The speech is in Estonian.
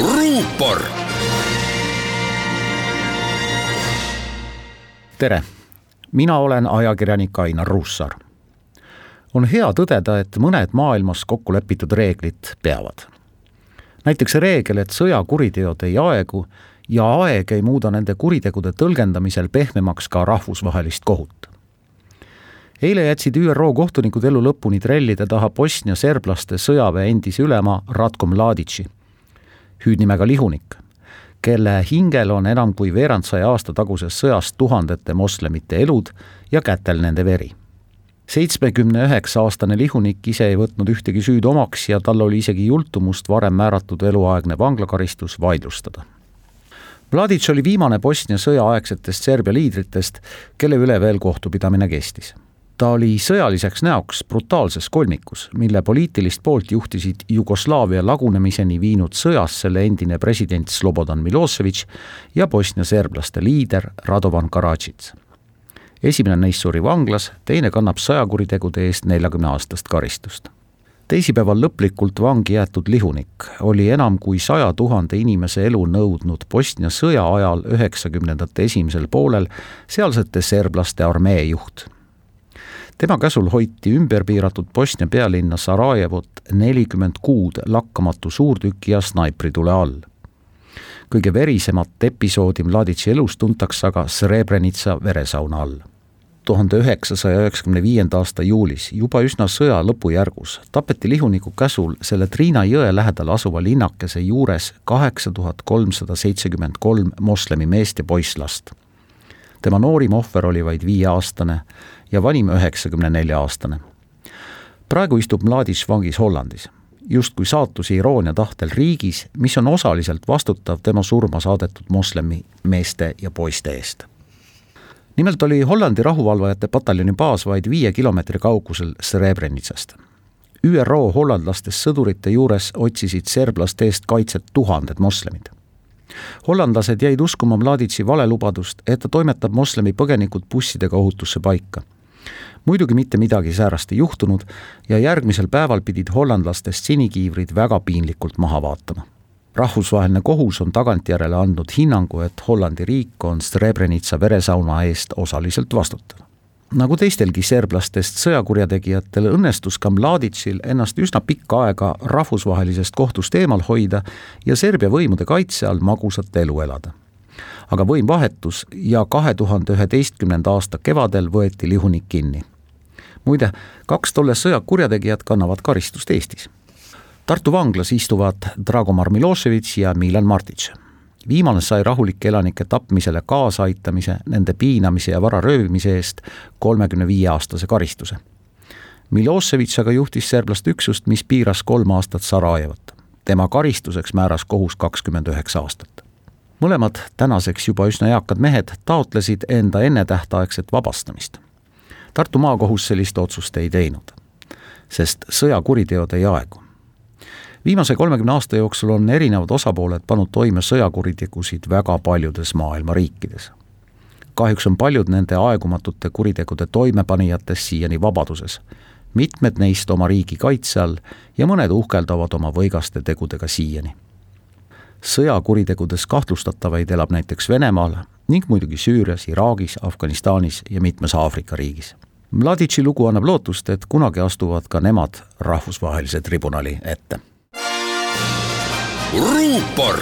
ruupor. tere mina olen ajakirjanik Ainar Ruussaar. on hea tõdeda, et mõned maailmas kokku lepitud reeglid peavad. näiteks reegel, et sõjakuriteod ei aegu ja aeg ei muuda nende kuritegude tõlgendamisel pehmemaks ka rahvusvahelist kohut. eile jätsid ÜRO kohtunikud elu lõpuni trellide taha Bosnia serblaste sõjaväe endise ülema Ratko Mladici, hüüdnimega Lihunik kelle hingel on enam kui veerandsaja aasta tagusest sõjast tuhandete moslemite elud ja kätel nende veri. seitsmekümne üheksa aastane lihunik ise ei võtnud ühtegi süüd omaks ja tal oli isegi jultumust varem määratud eluaegne vanglakaristus vaidlustada. Mladic oli viimane Bosnia sõjaaegsetest Serbia liidritest, kelle üle veel kohtupidamine kestis ta oli sõjaliseks näoks brutaalses kolmikus, mille poliitilist poolt juhtisid Jugoslaavia lagunemiseni viinud sõjas selle endine president Slobodan Milosevic ja Bosnia serblaste liider Radovan Karadžić. esimene neist suri vanglas, teine kannab sõjakuritegude eest neljakümne aastast karistust teisipäeval lõplikult vangi jäetud lihunik oli enam kui saja tuhande inimese elu nõudnud Bosnia sõja ajal üheksakümnendate esimesel poolel sealsete serblaste armee juht tema käsul hoiti ümberpiiratud Bosnia pealinna Sarajevot nelikümmend kuud lakkamatu suurtüki ja snaipritule all. kõige verisemat episoodi Mladici elus tuntakse aga Srebrenica veresauna all tuhande üheksasaja üheksakümne viienda aasta juulis, juba üsna sõja lõpujärgus, tapeti lihuniku käsul selle Triina jõe lähedal asuva linnakese juures kaheksa tuhat kolmsada seitsekümmend kolm moslemi meest ja poisslast. tema noorim ohver oli vaid viieaastane ja vanim üheksakümne nelja aastane. praegu istub Mladic vangis Hollandis, justkui saatuse iroonia tahtel riigis, mis on osaliselt vastutav tema surma saadetud moslemi meeste ja poiste eest. nimelt oli Hollandi rahuvalvajate pataljoni baas vaid viie kilomeetri kaugusel Srebrenitsast. ÜRO hollandlastest sõdurite juures otsisid serblaste eest kaitset tuhanded moslemid hollandlased jäid uskuma Mladici valelubadust, et ta toimetab moslemi põgenikud bussidega ohutusse paika muidugi mitte midagi säärast ei juhtunud ja järgmisel päeval pidid hollandlastest sinikiivrid väga piinlikult maha vaatama. rahvusvaheline kohus on tagantjärele andnud hinnangu, et Hollandi riik on Srebrenica veresauna eest osaliselt vastutav. Nagu teistelgi serblastest sõjakurjategijatel õnnestus ka Mladicil ennast üsna pikka aega rahvusvahelisest kohtust eemal hoida ja Serbia võimude kaitse all magusat elu elada. Aga võim vahetus ja kahe tuhande üheteistkümnenda aasta kevadel võeti Lihunik kinni muide, kaks tolle sõja kurjategijat kannavad karistust Eestis. Tartu vanglas istuvad Dragomar Miloševitš ja Milan Martic. viimane sai rahulike elanike tapmisele kaasaaitamise, nende piinamise ja vara röövimise eest kolmekümne viie aastase karistuse. Miloševitš aga juhtis serblast üksust, mis piiras kolm aastat Sarajevot. tema karistuseks määras kohus kakskümmend üheksa aastat mõlemad tänaseks juba üsna eakad mehed taotlesid enda ennetähtaegset vabastamist Tartu maakohus sellist otsust ei teinud, sest sõjakuriteod ei aegu. viimase kolmekümne aasta jooksul on erinevad osapooled pannud toime sõjakuritegusid väga paljudes maailma riikides. kahjuks on paljud nende aegumatute kuritegude toimepanijatest siiani vabaduses, mitmed neist oma riigi kaitse all ja mõned uhkeldavad oma võigaste tegudega siiani sõjakuritegudes kahtlustatavaid elab näiteks Venemaal ning muidugi Süürias, Iraagis, Afganistanis ja mitmes Aafrika riigis. Mladici lugu annab lootust, et kunagi astuvad ka nemad rahvusvahelise tribunali ette. ruupor